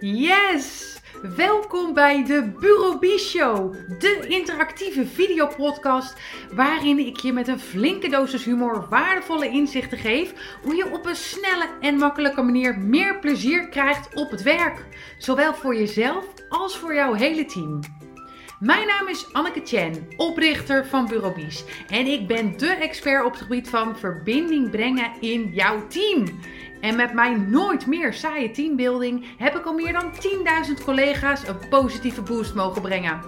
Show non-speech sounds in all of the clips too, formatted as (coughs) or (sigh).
Yes! Welkom bij de Bureau Show, de interactieve videopodcast waarin ik je met een flinke dosis humor waardevolle inzichten geef hoe je op een snelle en makkelijke manier meer plezier krijgt op het werk, zowel voor jezelf als voor jouw hele team. Mijn naam is Anneke Chen, oprichter van Bureau Bies en ik ben de expert op het gebied van verbinding brengen in jouw team. En met mijn nooit meer saaie teambuilding heb ik al meer dan 10.000 collega's een positieve boost mogen brengen.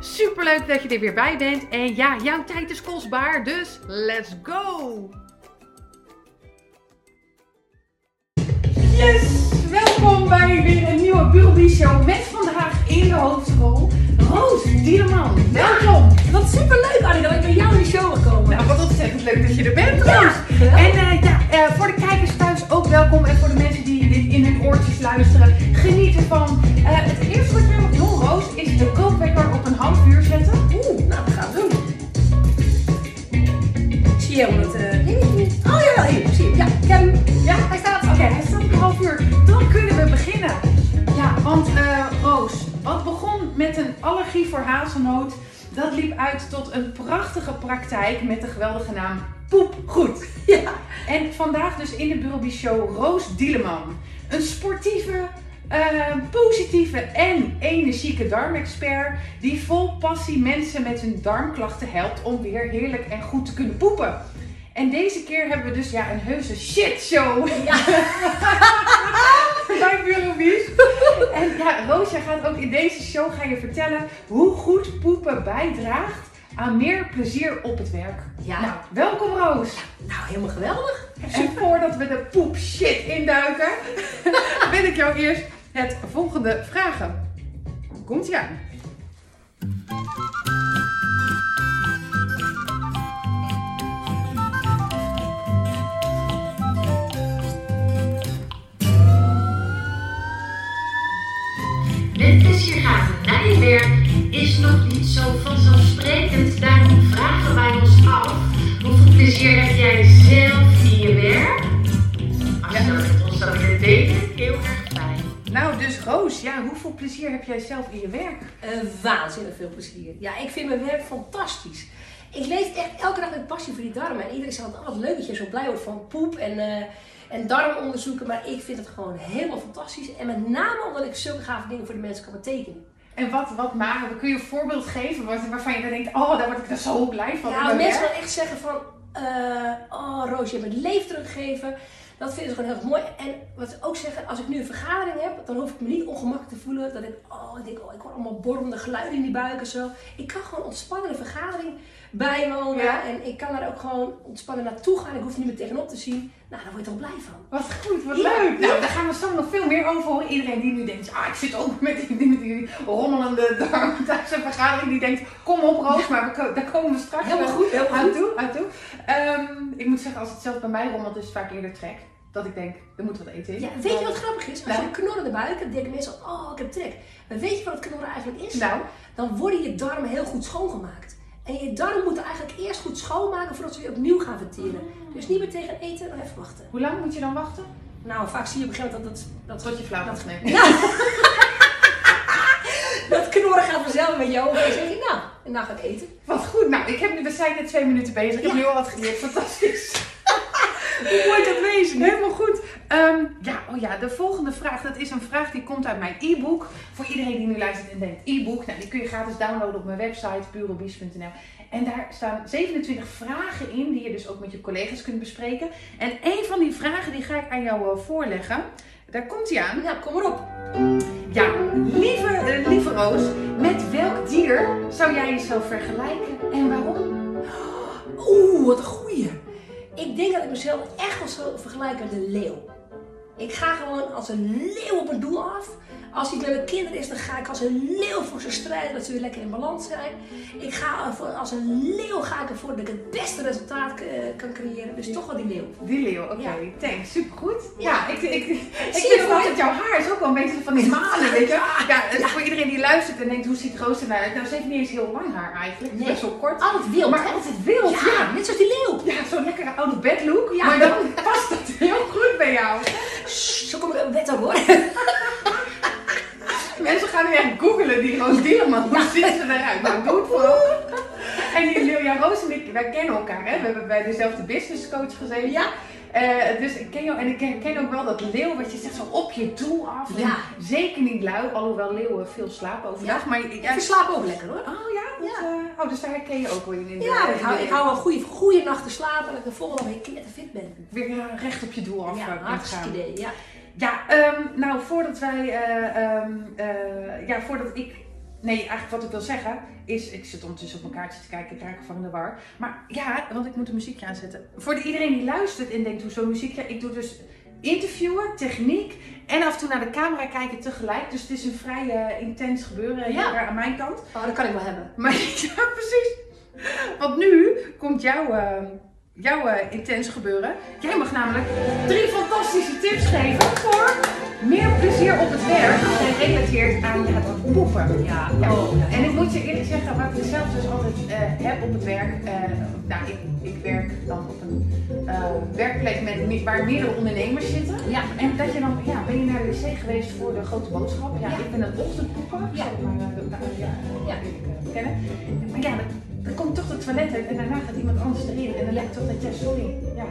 Superleuk dat je er weer bij bent en ja, jouw tijd is kostbaar, dus let's go! Yes! Welkom bij weer een nieuwe Bureau Show met vandaag in de hoofdrol Roos Dieleman. Welkom! Wat superleuk, Annie, dat ik bij jou in de show gekomen. Nou, wat ontzettend leuk dat je er bent, Roos. Ja. En eh, ja, eh, voor de kijkers thuis ook welkom. En voor de mensen die dit in hun oortjes luisteren, geniet ervan. Eh, het eerste wat mag doen, Roos, is de kookwekker op een half uur zetten. Oeh, nou, we gaan het doen. Zie je dat? Oh ja, hier, zie je. Ja, ik heb hem. Ja, hij staat. Oké, hij staat op een half uur. Dan kunnen we beginnen. Ja, want Roos, wat begon met een allergie voor hazelnoot, dat liep uit tot een prachtige praktijk met de geweldige naam Poepgoed. Ja. En vandaag dus in de Bureau Show Roos Dieleman. Een sportieve, eh, positieve en energieke darmexpert die vol passie mensen met hun darmklachten helpt om weer heerlijk en goed te kunnen poepen. En deze keer hebben we dus ja, een heuse shitshow Ja. bij Bureau Bies. En ja, Roos, jij gaat ook in deze show ga je vertellen hoe goed poepen bijdraagt aan meer plezier op het werk. Ja. Nou, welkom Roos. Nou, helemaal geweldig. En voordat we de poep shit induiken, (laughs) wil ik jou eerst het volgende vragen. Komt ie aan. Nog niet zo vanzelfsprekend. Daarom vragen wij ons af: hoeveel plezier heb jij zelf in je werk? Als je dat met ons zou willen delen, heel erg fijn. Nou, dus Roos, ja, hoeveel plezier heb jij zelf in je werk? Eh, waanzinnig veel plezier. Ja, ik vind mijn werk fantastisch. Ik leef echt elke dag met passie voor die darmen. En iedereen zegt altijd, oh, leuk dat je zo blij wordt van poep en, eh, en darmonderzoeken. Maar ik vind het gewoon helemaal fantastisch. En met name omdat ik zulke gave dingen voor de mensen kan betekenen. En wat, wat maar, kun je een voorbeeld geven waarvan je dan denkt, oh, daar word ik er zo blij van. Ja, mijn mensen wel echt zeggen van, eh, oh Roos, je hebt het teruggegeven. Dat vinden ze gewoon heel erg mooi. En wat ze ook zeggen, als ik nu een vergadering heb, dan hoef ik me niet ongemakkelijk te voelen. Dat ik, oh, ik denk, oh, ik hoor allemaal borrelende geluiden in die buik en zo. Ik kan gewoon ontspannen een vergadering bijwonen. Ja. En ik kan daar ook gewoon ontspannen naartoe gaan. Ik hoef er niet meer tegenop te zien. Nou, daar word je toch blij van. Wat goed, wat Ja, leuk. Nou, ja. daar gaan we zo nog veel meer over horen. Iedereen die nu denkt, ah, ik zit ook met die, met die rommelende (laughs) een vergadering. Die denkt, kom op Roos, maar we, daar komen we straks Helemaal wel goed, helemaal aan goed. toe. Aan toe. Ehm, ik moet zeggen, als het zelf bij mij rommelt, is het vaak eerder trek. Dat ik denk, er moet wat eten in. Ja, weet je wat grappig is? Als je Nou. een knorrende buik hebt, denken mensen, oh, ik heb trek. Maar weet je wat het knorren eigenlijk is? Nou, dan worden je darmen heel goed schoongemaakt. En je darmen moeten eigenlijk eerst goed schoonmaken voordat ze weer opnieuw gaan verteren. Dus niet meteen gaan eten, nog even wachten. hoe lang moet je dan wachten? Nou, vaak zie je op een gegeven moment dat dat, dat, Tot je flauw dat. Ja. (laughs) dat knorren gaat vanzelf met je ogen. En dan zeg je, nou, en dan ga ik eten. Wat goed. Nou, ik heb nu, we zijn net twee minuten bezig. Ik heb nu al wat geleerd. Fantastisch. (laughs) Hoe mooi dat wezen? Helemaal goed. Ehm, ja, oh ja, de volgende vraag, dat is een vraag die komt uit mijn e-book. Voor iedereen die nu luistert en denkt, e-book, nou, die kun je gratis downloaden op mijn website, bureaubies.nl. En daar staan 27 vragen in die je dus ook met je collega's kunt bespreken. En een van die vragen die ga ik aan jou eh, voorleggen. Daar komt hij aan. Ja, kom maar op. Ja, lieve, eh, lieve Roos, met welk dier zou jij jezelf vergelijken en waarom? Oeh, wat een goeie. Ik denk dat ik mezelf echt wel zou vergelijken met een leeuw. Ik ga gewoon als een leeuw op een doel af. Als iets met mijn kinderen is, dan ga ik als een leeuw voor ze strijden, dat ze weer lekker in balans zijn. Ik ga als een leeuw ga ik ervoor dat ik het beste resultaat eh, kan creëren. Dus toch wel die leeuw. Die leeuw, oké. Ja. Thanks, supergoed. Ja, Ja. ik, ik, ik Zie vind dat jouw haar is ook wel een beetje van die malen, weet je. Ja, voor iedereen die luistert en denkt, hoe ziet Roos eruit? Nou, ze heeft niet eens heel lang haar eigenlijk. Nee. best wel kort. Altijd wild, Maar altijd wild, ja. Ja, net zoals die leeuw. Ja, zo'n lekkere oude bedlook. Ja. Maar dan past dat heel goed bij jou. (laughs) Zo kom ik uit bed hoor. (laughs) ga nu echt googelen, die Roos Dieleman. Hoe ziet ze eruit? Nou, doe het vooral. En die leeuw, ja, Roos en ik, wij kennen elkaar, hè? We hebben bij dezelfde business coach gezeten. Ja. Eh, dus ik ken jou en ik ken, ken ook wel dat leeuw wat je zegt zo op je doel af. Ja. Zeker niet lui, alhoewel leeuwen veel slapen overdag. Ja. Maar ja, slapen ook lekker hoor. Oh ja? Dat, Ja. eh, oh, dus daar herken je ook wel in. de- Ja, ik hou, ik hou wel goede, goede nachten slapen en dat ik de volgende dag weer knetterfit ben. Weer eh, recht op je doel af Ja, hartstikke idee. Ja. Ja, ehm, nou voordat wij, eh, ehm, eh, ja, voordat ik, nee, eigenlijk wat ik wil zeggen is, ik zit ondertussen op mijn kaartje te kijken, ik raak van in de war. Maar ja, want ik moet een muziekje aanzetten. Voor de, iedereen die luistert en denkt, hoezo muziekje? Ik doe dus interviewen, techniek en af en toe naar de camera kijken tegelijk. Dus het is een vrij intens gebeuren Ja. hier aan mijn kant. Oh, dat kan ik wel hebben. Maar (laughs) ja, precies. Want nu komt jouw, eh, jouw eh, intens gebeuren. Jij mag namelijk drie fantastische tips geven voor meer plezier op het werk. Gerelateerd aan dat poepen. Ja. En ik moet je eerlijk zeggen, wat ik zelf dus altijd eh, heb op het werk. eh, nou, ik, ik werk dan op een eh, werkplek met, me- waar meerdere ondernemers zitten. Ja. En dat je dan, ja, ben je naar de wc geweest voor de grote boodschap? Ja, Ja. ik ben een ochtendpoeper. Ja. Zeg maar, de- ja, Ja. wil ik kennen. Maar ja, dan, komt toch het toilet uit en daarna gaat iemand anders erin. En dan lijkt toch dat, ja, sorry. Ja.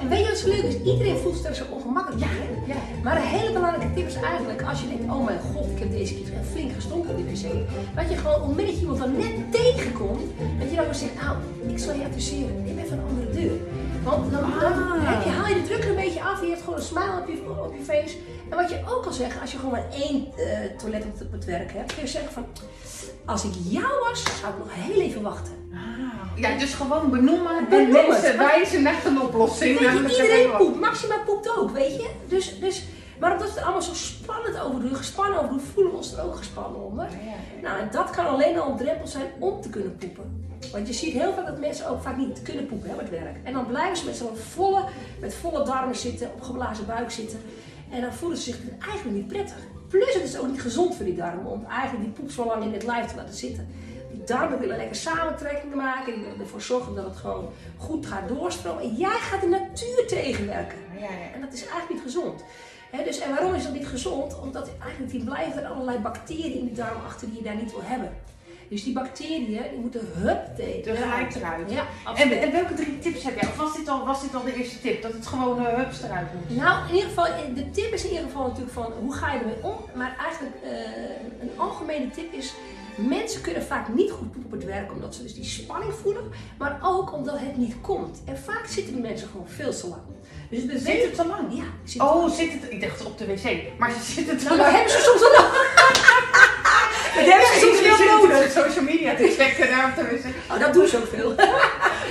En weet je wat zo leuk is? Iedereen voelt zich zo ongemakkelijk Ja, ja. Maar een hele belangrijke tip is eigenlijk, als je denkt, oh mijn god, ik heb deze keer flink gestonken op die wc. Dat je gewoon, je iemand dan net tegenkomt, dat je dan weer zegt, nou, ik zal je adviseren, neem even een andere deur. Want dan, dan Ah. heb je, haal je de druk er een beetje af, je hebt gewoon een smile op je, op je face. En wat je ook kan zeggen, als je gewoon maar één eh, toilet op het werk hebt, kun je zeggen van, als ik jou was, zou ik nog heel even wachten. Ah. Ja, dus gewoon benoemen en Benoemen. mensen wijzen naar een oplossing. Weet je, iedereen poept. Maxima poept ook, weet je. Dus, dus, maar omdat we er allemaal zo spannend over doen, gespannen over doen, voelen we ons er ook gespannen onder. Ja, ja. Nou, en dat kan alleen al een drempel zijn om te kunnen poepen. Want je ziet heel vaak dat mensen ook vaak niet kunnen poepen hè, op het werk. En dan blijven ze met zo'n volle, met volle darmen zitten, op geblazen buik zitten. En dan voelen ze zich eigenlijk niet prettig. Plus het is ook niet gezond voor die darmen om eigenlijk die poep zo lang in het lijf te laten zitten. Die darmen willen lekker samentrekkingen maken. Die willen ervoor zorgen dat het gewoon goed gaat doorstromen. En jij gaat de natuur tegenwerken. Ja, ja. En dat is eigenlijk niet gezond. Dus, en waarom is dat niet gezond? Omdat eigenlijk die blijven er allerlei bacteriën in de darm achter die je daar niet wil hebben. Dus die bacteriën die moeten hup tegen. Tegelijk eruit. Ja, En, welke drie tips heb jij? Of was dit al, was dit al de eerste tip? Dat het gewoon uh, hups eruit moet? Nou, in ieder geval, de tip is in ieder geval natuurlijk van hoe ga je ermee om. Maar eigenlijk eh, een algemene tip is, mensen kunnen vaak niet goed op het werk omdat ze dus die spanning voelen. Maar ook omdat het niet komt. En vaak zitten die mensen gewoon veel te lang. Dus de Zit het te lang? Ja, zitten Oh, zit het? Ik dacht op de wc. Maar ze zitten te Nou, dat lang. hebben ze soms wel nog. (laughs) Dat hebben ze soms Zit nodig. social media te checken daar. Oh, dat doen ze ook veel. (laughs)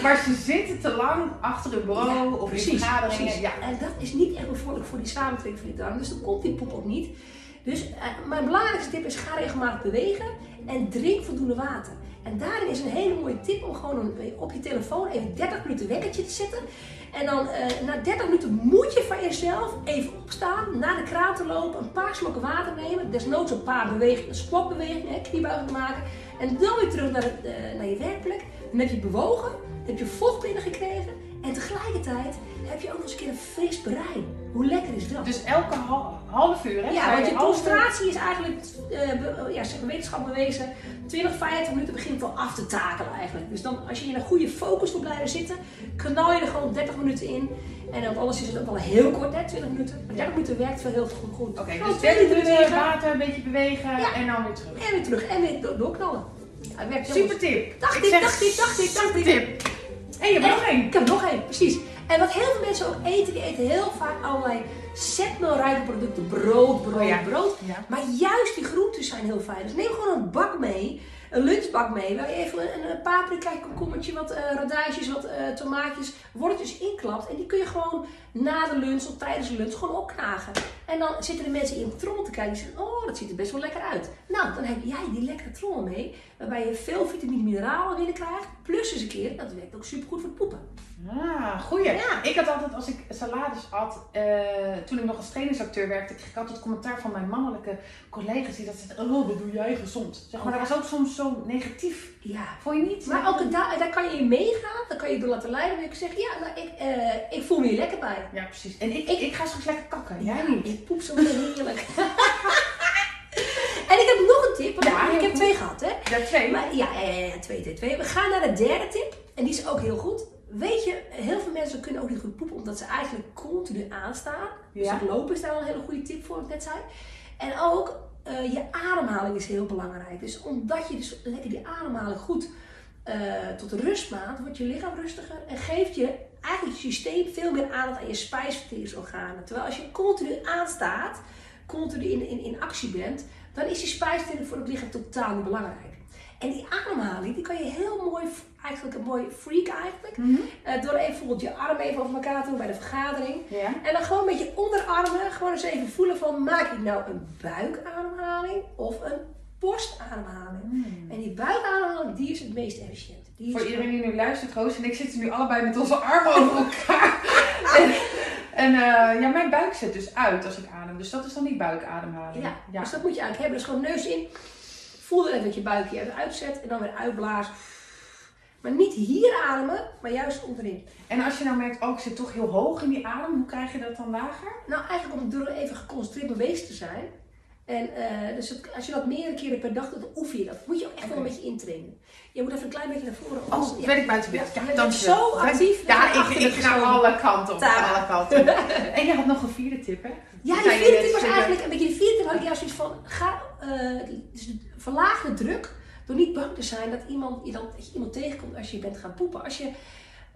Maar ze zitten te lang achter hun bureau of in vergaderingen. precies. Ja. En dat is niet echt bevorderlijk voor die samentrekking van die. Dus dan komt die poep ook niet. Dus eh, mijn belangrijkste tip is ga regelmatig bewegen en drink voldoende water. En daarin is een hele mooie tip om gewoon een- op je telefoon even 30 minuten wekkertje te zetten. En dan eh, na 30 minuten moet je van jezelf even opstaan, naar de kraan te lopen, een paar slokken water nemen. Desnoods een paar bewegingen, squatbewegingen, kniebuigingen maken. En dan weer terug naar, eh, naar je werkplek. Dan heb je bewogen, dan heb je vocht binnengekregen. En tegelijkertijd heb je ook nog eens een keer een fris brein. Hoe lekker is dat? Dus elke hal- half uur, hè? Ja, want je uur. concentratie is eigenlijk, be- ja, zeg, wetenschap bewezen, 20, 50 minuten begint het al af te takelen eigenlijk. Dus dan, als je in een goede focus wil blijven zitten, knal je er gewoon 30 minuten in. En dan alles is het ook wel heel kort, hè, 20 minuten. Maar 30 minuten werkt wel heel goed. goed. Oké, dus twee 30 minuten water, een beetje bewegen Ja. en dan weer terug. en weer terug. En weer do- doorknallen. Ja, het werkt heel Super tip. Dacht Ik dacht ik, dacht ik, dacht ik. Tip. En je hebt nog één. Ik heb nog één, precies. En wat heel veel mensen ook eten, die eten heel vaak allerlei zetmeelrijke producten. Brood, brood, Oh ja. brood. Ja. Maar juist die groenten zijn heel fijn. Dus neem gewoon een bak mee, een lunchbak mee, waar je even een, een paprika, komkommertje, wat eh radijsjes, wat eh, tomaatjes, worteltjes inklapt. En die kun je gewoon na de lunch of tijdens de lunch gewoon opknagen. En dan zitten de mensen in de trommel te kijken en zeggen, oh, dat ziet er best wel lekker uit. Nou, dan heb jij die lekkere trommel mee, waarbij je veel vitamine mineralen binnenkrijgt. Plus eens een keer, dat werkt ook supergoed voor het poepen. Ah, goeie. Ja. Ik had altijd, als ik salades at, eh, toen ik nog als trainingsacteur werkte, kreeg ik altijd commentaar van mijn mannelijke collega's die dat zeiden, oh, dat doe jij gezond. Zeg maar, dat was ook soms zo negatief. Ja. Vond je niet? Maar ook daar, daar kan je in meegaan, daar kan je door laten leiden. En je kan zeggen, ja, nou, ik, eh, ik voel me hier lekker bij. Ja, precies. En ik, ik, ga straks lekker kakken. Jij Ja, niet. Poep zo heerlijk. (laughs) en ik heb nog Want Ja, ik heb goed. twee gehad, hè? Ja, twee. Maar, ja, ja, ja, ja, twee, twee, twee. We gaan naar de derde tip. En die is ook heel goed. Weet je, heel veel mensen kunnen ook niet goed poepen omdat ze eigenlijk continu aanstaan. Dus Ja. lopen is daar al een hele goede tip voor, wat ik net zei. En ook eh, je ademhaling is heel belangrijk. Dus omdat je dus lekker die ademhaling goed eh, tot rust maakt, wordt je lichaam rustiger en geeft je eigenlijk je systeem veel meer aandacht aan je spijsverteringsorganen. Terwijl als je continu aanstaat, continu in, in, in actie bent, dan is je spijsvertering voor het lichaam totaal niet belangrijk. En die ademhaling, die kan je heel mooi, eigenlijk een mooi freak eigenlijk, Mhm. eh, door even bijvoorbeeld je arm even over elkaar te doen bij de vergadering. En dan gewoon met je onderarmen gewoon eens even voelen van, maak ik nou een buikademhaling of een borstademhaling? En die buikademhaling, die is het meest efficiënt. Die Voor iedereen die nu luistert, Roos en ik zitten nu allebei met onze armen over elkaar. (laughs) en en eh, ja, mijn buik zet dus uit als ik adem. Dus dat is dan die buikademhaling. Ja, ja. dus dat moet je eigenlijk hebben. Dus gewoon neus in. Voel er even dat je buikje even uitzet en dan weer uitblazen. Maar niet hier ademen, maar juist onderin. En als je nou merkt, oh ik zit toch heel hoog in die adem, hoe krijg je dat dan lager? Nou, eigenlijk om door even geconcentreerd bezig te zijn. En eh, dus het- als je dat meerdere keren per dag doet, dan oefen je dat. Moet je ook echt wel een beetje intrainen. Je moet even een klein beetje naar voren. Oh, Als- ben ik buiten beeld. Ja, Ja, je dank bent je. zo actief. Ja, ik, ik ga alle kanten op. Alle kanten. (laughs) En je had nog een vierde tip, hè? Ja, die vierde tip was je- eigenlijk een beetje de vierde tip had ik juist zoiets van ga eh, dus verlaag de druk door niet bang te zijn dat iemand je dan dat je iemand tegenkomt als je bent gaan poepen. Als je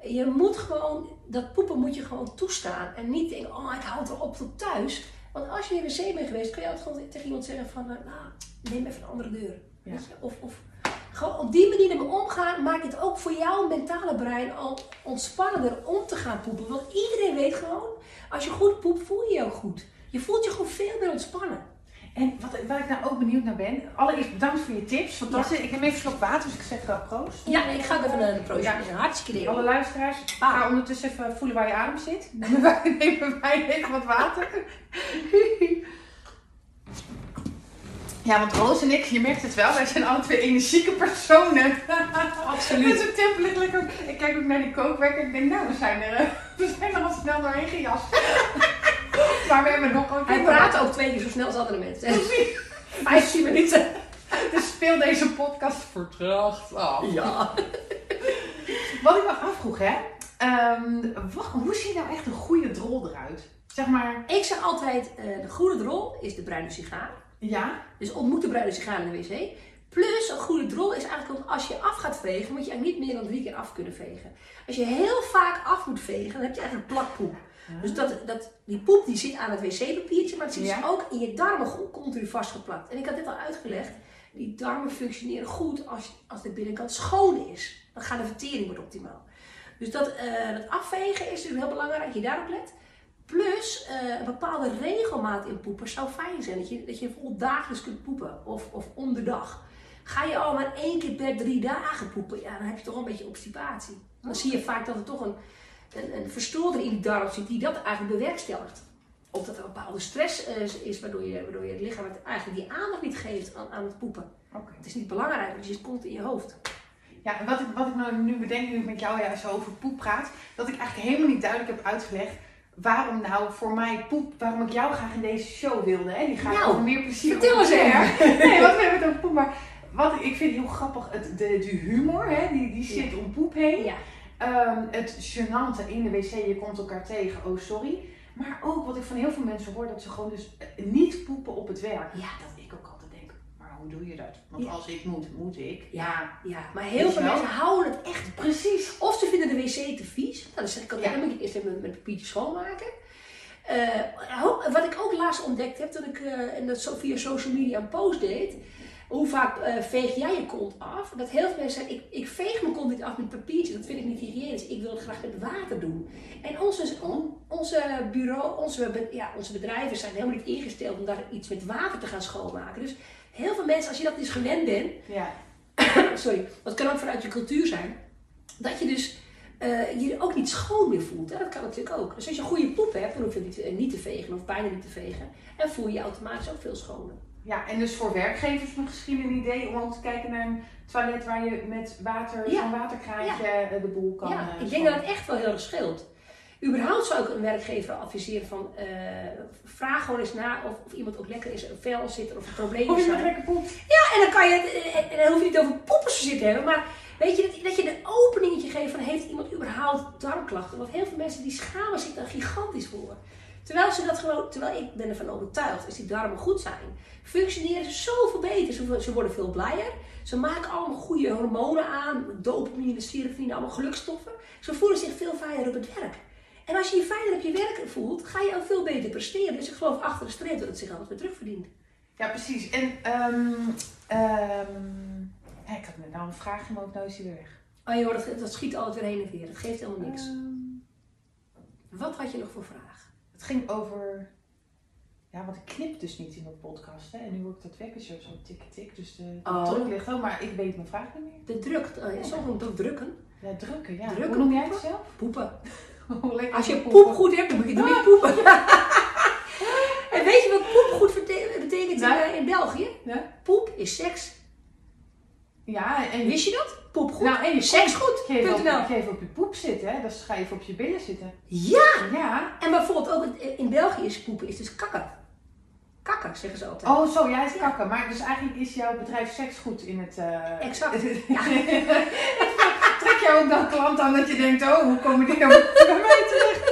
je moet gewoon dat poepen moet je gewoon toestaan en niet denken oh ik hou het erop tot thuis. Want als je in de wc bent geweest, kun je altijd gewoon tegen iemand zeggen van eh, nou neem even een andere deur. Ja. Of, of gewoon op die manier ermee omgaan, maakt het ook voor jouw mentale brein al ontspannender om te gaan poepen. Want iedereen weet gewoon, als je goed poept, voel je je ook goed. Je voelt je gewoon veel meer ontspannen. En wat, waar ik nou ook benieuwd naar ben, allereerst bedankt voor je tips. Fantastisch. Ik neem even een slok water, dus ik zeg uh, proost. Ja, ik ga even naar de proost. Ja. Hartstikke idee. Alle luisteraars, Ah. ga ondertussen even voelen waar je adem zit. Nemen wij, nemen wij even wat water. (laughs) Ja, want Roos en ik, je merkt het wel, wij zijn alle twee energieke personen. (laughs) Absoluut. Dus het tempo ligt lekker. Ik kijk ook naar die kookwerker en ik denk, nou, we zijn er, (laughs) we zijn er al snel doorheen gejast. Maar we hebben nog een Hij praat ook twee keer zo snel als andere mensen. (laughs) Vijftien minuten. (laughs) Dus speel deze podcast vertraagd af. Ja. Wat ik me afvroeg, hè. ehm, wat, hoe ziet nou echt een goede drol eruit? Zeg maar, Ik zeg altijd, eh, de goede drol is de bruine sigaar. ja, Dus ontmoet de bruine sigaar in de wc. Plus, een goede drol is eigenlijk ook als je af gaat vegen, moet je eigenlijk niet meer dan drie keer af kunnen vegen. Als je heel vaak af moet vegen, dan heb je eigenlijk plakpoep. Dus dat, dat, die poep die zit aan het wc-papiertje, maar het zit dus ook in je darmen goed continu vastgeplakt. En ik had dit al uitgelegd, die darmen functioneren goed als, als de binnenkant schoon is. Dan gaat de vertering wordt optimaal. Dus dat, eh, dat afvegen is dus heel belangrijk, dat je daarop let. Plus, eh, een bepaalde regelmaat in poepen zou fijn zijn. Dat je, dat je bijvoorbeeld dagelijks kunt poepen of, of om de dag. Ga je al maar één keer per drie dagen poepen, ja, dan heb je toch een beetje obstipatie. Dan zie je vaak dat er toch een, een, een verstoorder in die darm zit die dat eigenlijk bewerkstelligt. Of dat er een bepaalde stress eh, is, waardoor, je, waardoor je het lichaam het eigenlijk die aandacht niet geeft aan, aan het poepen. Het is niet belangrijk, want je zit constant in je hoofd. Ja, en wat ik, wat ik nou nu bedenk, nu ik met jou ja, zo over poep praat, dat ik eigenlijk helemaal niet duidelijk heb uitgelegd waarom nou voor mij poep, waarom ik jou graag in deze show wilde. Hè? Die gaat Nou, over meer plezier. vertel eens even. (laughs) Nee, wat we hebben het over poep, maar wat ik, ik vind heel grappig, het, de, de humor, hè? Die, die zit om poep heen. Ja. Ehm, het gênante in de wc, je komt elkaar tegen, oh sorry. Maar ook wat ik van heel veel mensen hoor, dat ze gewoon dus eh, niet poepen op het werk. Ja. Dat ik ook altijd denk, maar hoe doe je dat? Want Ja. als ik moet, moet ik. Ja, ja, maar heel veel mensen houden het echt Precies. Of ze vinden de wc te vies. Nou, dan zeg ik altijd, Ja. moet het eerst even met, met papiertje schoonmaken. Eh, wat ik ook laatst ontdekt heb, toen ik eh, en dat via social media een post deed. Hoe vaak eh, veeg jij je kont af? Dat heel veel mensen zeggen, ik, ik veeg mijn kont niet af met papiertje. Dat vind ik niet hygiënisch. Ik wil het graag met water doen. En onze, on- onze, bureau, onze, ja, onze bedrijven zijn helemaal niet ingesteld om daar iets met water te gaan schoonmaken. Dus heel veel mensen, als je dat dus gewend bent, Ja. (coughs) sorry, dat kan ook vanuit je cultuur zijn, dat je dus eh, je ook niet schoon meer voelt. Hè? Dat kan natuurlijk ook. Dus als je een goede poep hebt, dan hoef je niet, eh, niet te vegen of bijna niet te vegen. En voel je je automatisch ook veel schoner. Ja, en dus voor werkgevers misschien een idee om ook te kijken naar een toilet waar je met water, Ja. zo'n waterkraantje eh, de boel kan ja, eh, ik denk dat het echt wel heel erg scheelt. Überhaupt zou ik een werkgever adviseren van eh, vraag gewoon eens na of, of iemand ook lekker zijn vel zit of er problemen Of zijn. lekker poep. Ja, en dan kan je, en, en dan hoef je niet over poppen te zitten hebben, maar weet je, dat, dat je een openingetje geeft van heeft iemand überhaupt darmklachten? Want heel veel mensen die schamen zich daar gigantisch voor. Terwijl ze dat gewoon, terwijl ik ben ervan overtuigd, als die darmen goed zijn, functioneren ze zoveel beter. Ze, ze worden veel blijer. Ze maken allemaal goede hormonen aan, dopamine, serotonine, allemaal gelukstoffen. Ze voelen zich veel veiliger op het werk. En als je je veiliger op je werk voelt, ga je ook veel beter presteren. Dus ik geloof achter de streep dat het zich altijd weer terugverdient. Ja, precies. En ehm ehm ik had net nou een vraag mijn hoofd, nou is die weer weg. Oh joh, dat, dat schiet altijd weer heen en weer. Dat geeft helemaal niks. Ehm, Wat had je nog voor vraag? Het ging over... Ja, want ik knip dus niet in de podcast, hè. En nu hoor ik dat wekkertje zo tik tik, dus de, de Oh. druk ligt ook. Maar ik weet mijn vraag niet meer. De druk, uh, soms moet ook drukken. Ja, drukken, ja. Drukken Hoe noem jij op het zelf? Poepen. (laughs) Hoe lekker Als je poepen. poep goed hebt, dan moet je nooit poepen. (laughs) en weet je wat poep goed betekent in, Ja. eh, in België? Ja? Poep is seks. Ja, en Wist je dat? Poep goed. Nou, en je seks poep. goed. Geef op, geef op je poep zitten, hè. Dus ga even op je billen zitten. Ja! Ja. En bijvoorbeeld ook in- België is poepen is dus kakken. Kakken zeggen ze altijd. Oh, zo, jij is kakken. Maar dus eigenlijk is jouw bedrijf seks goed in het... eh, Exact. (laughs) (laughs) Trek jij ook dan klant aan dat je denkt, oh, hoe komen die nou (laughs) bij mij terecht?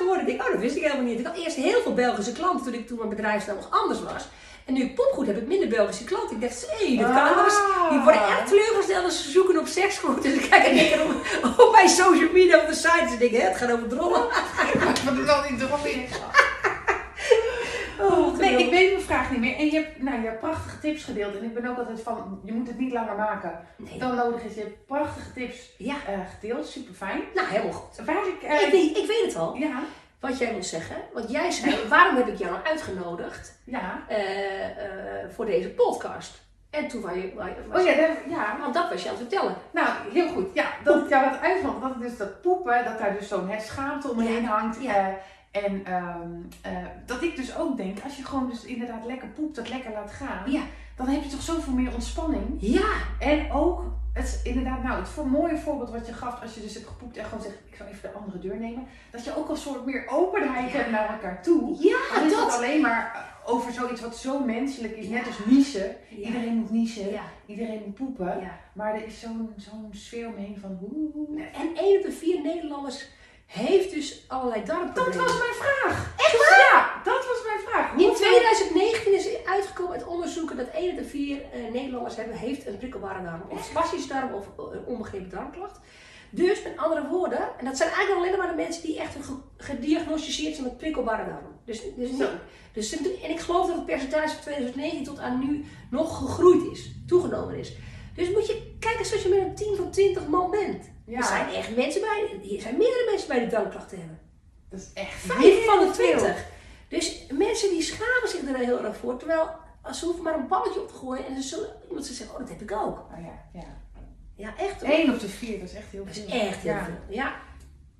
Ik. Ik denk, oh, dat wist ik helemaal niet. Ik had eerst heel veel Belgische klanten toen, ik, toen mijn bedrijfsnaam nog anders was. En nu ik poepgoed heb ik minder Belgische klanten. Ik dacht, hé, dat kan wel eens. Die worden echt teleurgesteld als ze zoeken op seksgoed. Dus ik kijk een keer op, op mijn social media op de site. Dus ik denk, het gaat over drollen. Wat erop in? Oh, Nee, ik weet mijn vraag niet meer. En je hebt, nou, je hebt prachtige tips gedeeld. En ik ben ook altijd van, je moet het niet langer maken Nee. dan nodig is. Je hebt prachtige tips Ja, eh, gedeeld, super fijn. nou helemaal goed. Waar ik... eh, Ik weet, ik weet het al, ja, wat jij moet zeggen. Want jij zei, waarom heb ik jou nou uitgenodigd ja. eh, voor deze podcast? En toen was je... was- Oh ja, ja, Want dat was je aan het vertellen. Nou, heel goed. Ja, dat ik jou had uitvond. Dat dus dat poepen, dat daar dus zo'n schaamte omheen hangt. Ja. En ehm, eh, dat ik dus ook denk, als je gewoon dus inderdaad lekker poept, dat lekker laat gaan. Ja. Dan heb je toch zoveel meer ontspanning. Ja, En ook, het is inderdaad, nou, het voor mooie voorbeeld wat je gaf, als je dus hebt gepoept en gewoon zegt, ik zal even de andere deur nemen. Dat je ook een soort meer openheid Ja. hebt naar elkaar toe. ja, is het dat. alleen maar eh, over zoiets wat zo menselijk is, net als niezen. Iedereen moet niezen, iedereen moet poepen. Maar er is zo'n zo'n sfeer omheen van hoe. En één op de vier Nederlanders heeft dus allerlei Dat darmproblemen. was mijn vraag. Echt waar? Ja, dat was mijn vraag. In Hoeveel- 2019 is uitgekomen uit onderzoeken dat 1 op de 4 eh, Nederlanders hebben, heeft een prikkelbare darm. Of spastische darm of eh, een onbegrepen darmklacht. Dus met andere woorden, en dat zijn eigenlijk alleen maar de mensen die echt ge- gediagnosticeerd zijn met prikkelbare darm. Dus, dus, niet, dus en ik geloof dat het percentage van 2019 tot aan nu nog gegroeid is, toegenomen is. Dus moet je kijken zoals je met een team van 20 man bent. Ja. Er zijn echt mensen bij, er zijn meerdere mensen bij die darmklachten hebben. Dat is echt Vijf van de heel veel. 20. Dus mensen die schamen zich er heel erg voor. Terwijl ze hoeven maar een balletje op te gooien en ze zullen iemand ze zeggen, oh dat heb ik ook. Oh ja, ja. Ja, echt. hoor. 1 op de 4, dat is echt heel Dat veel. is echt heel ja. veel. Ja.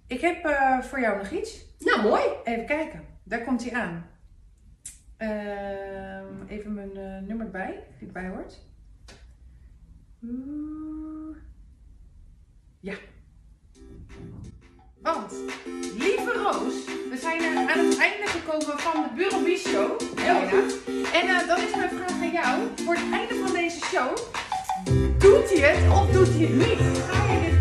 Ik heb eh, voor jou nog iets. Nou, mooi. Even kijken. Daar komt hij aan. Ehm, even mijn eh, nummer erbij, die erbij hoort. Oeh. Ja. Want, lieve Roos, we zijn er aan het einde gekomen van de Bureau Show. En eh, dan is mijn vraag aan jou. Voor het einde van deze show, doet hij het of doet hij het niet? Ga je dit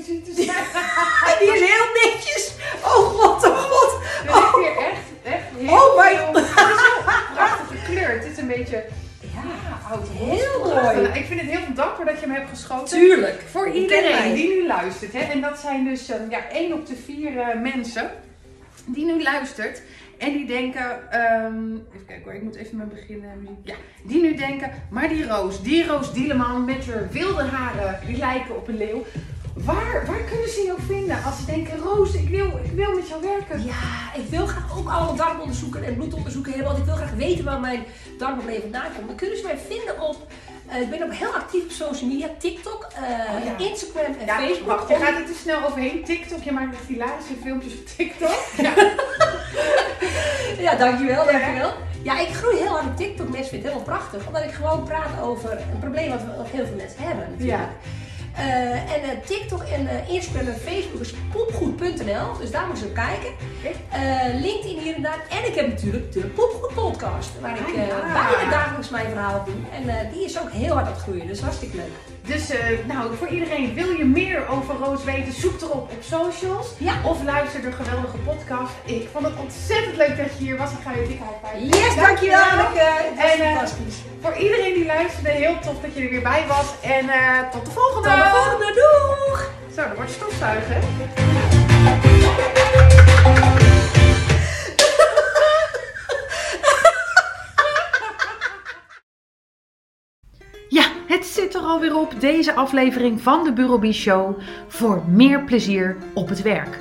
Zijn. Die is heel netjes. Oh, god, oh, god. Dit is hier echt, echt heel Oh my- veel- Het is heel prachtig gekleurd. Het is een beetje Ja, oud. heel mooi. Ik vind het heel dapper dat je hem hebt geschoten. Tuurlijk. Voor iedereen die nu luistert, hè, en dat zijn dus ehm, ja, 1 op de 4 mensen die nu luistert. En die denken, ehm, even kijken hoor, ik moet even met beginnen. Ja, die nu denken, maar die Roos, die Roos Dieleman met haar wilde haren, die lijken op een leeuw. Waar, waar kunnen ze jou vinden als ze denken, Roos, ik wil, ik wil met jou werken? Ja, ik wil graag ook allemaal darmonderzoeken en bloedonderzoeken hebben, want ik wil graag weten waar mijn darmprobleem vandaan komt. Dan kunnen ze mij vinden op, eh, ik ben ook heel actief op social media, TikTok, eh, Oh ja. Instagram en Ja, Facebook. wacht, je gaat er te snel overheen. TikTok, je maakt hilarische filmpjes op TikTok. Ja. (laughs) Ja, dankjewel, dankjewel. Ja, ik groei heel hard op TikTok. Mensen vinden het helemaal prachtig. Omdat ik gewoon praat over een probleem wat, we, wat heel veel mensen hebben natuurlijk. Ja. Eh, en eh, TikTok en eh, Instagram en Facebook is poepgoed.nl. Dus daar moeten ze op kijken. LinkedIn hier en daar. En ik heb natuurlijk de Poepgoed podcast. Waar ik Ah, bijna dagelijks mijn verhaal doe. En die is ook heel hard aan het groeien. Dus hartstikke leuk. Dus eh, nou, voor iedereen, wil je meer over Roos weten, zoek erop op socials. Ja. Of luister de geweldige podcast. Ik vond het ontzettend leuk dat je hier was. Ik ga je dik high five. Yes, dankjewel En, eh, fantastisch. Voor iedereen die luisterde, heel tof dat je er weer bij was. En eh, tot de volgende. Tot de volgende. Doeg! Zo, dat wordt stofzuigen. Er alweer op deze aflevering van de Bureau Show voor meer plezier op het werk.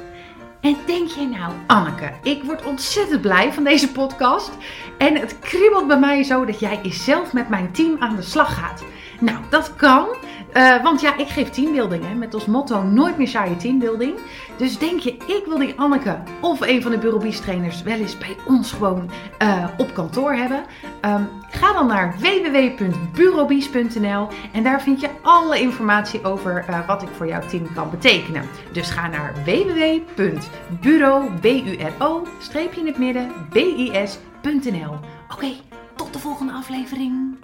En denk je nou, Anneke, ik word ontzettend blij van deze podcast. En het kriebelt bij mij zo dat jij zelf met mijn team aan de slag gaat. Nou, dat kan, eh, want ja, ik geef teambuilding hè, met als motto nooit meer saaie teambuilding. Dus denk je, ik wil die Anneke of een van de Bureau trainers wel eens bij ons gewoon eh, op kantoor hebben. Ehm, ga dan naar www.bureaubies.nl en daar vind je alle informatie over eh, wat ik voor jouw team kan betekenen. Dus ga naar www.bureau, B-U-R-O, streepje in het midden, B-I-S.nl. Oké, tot de volgende aflevering.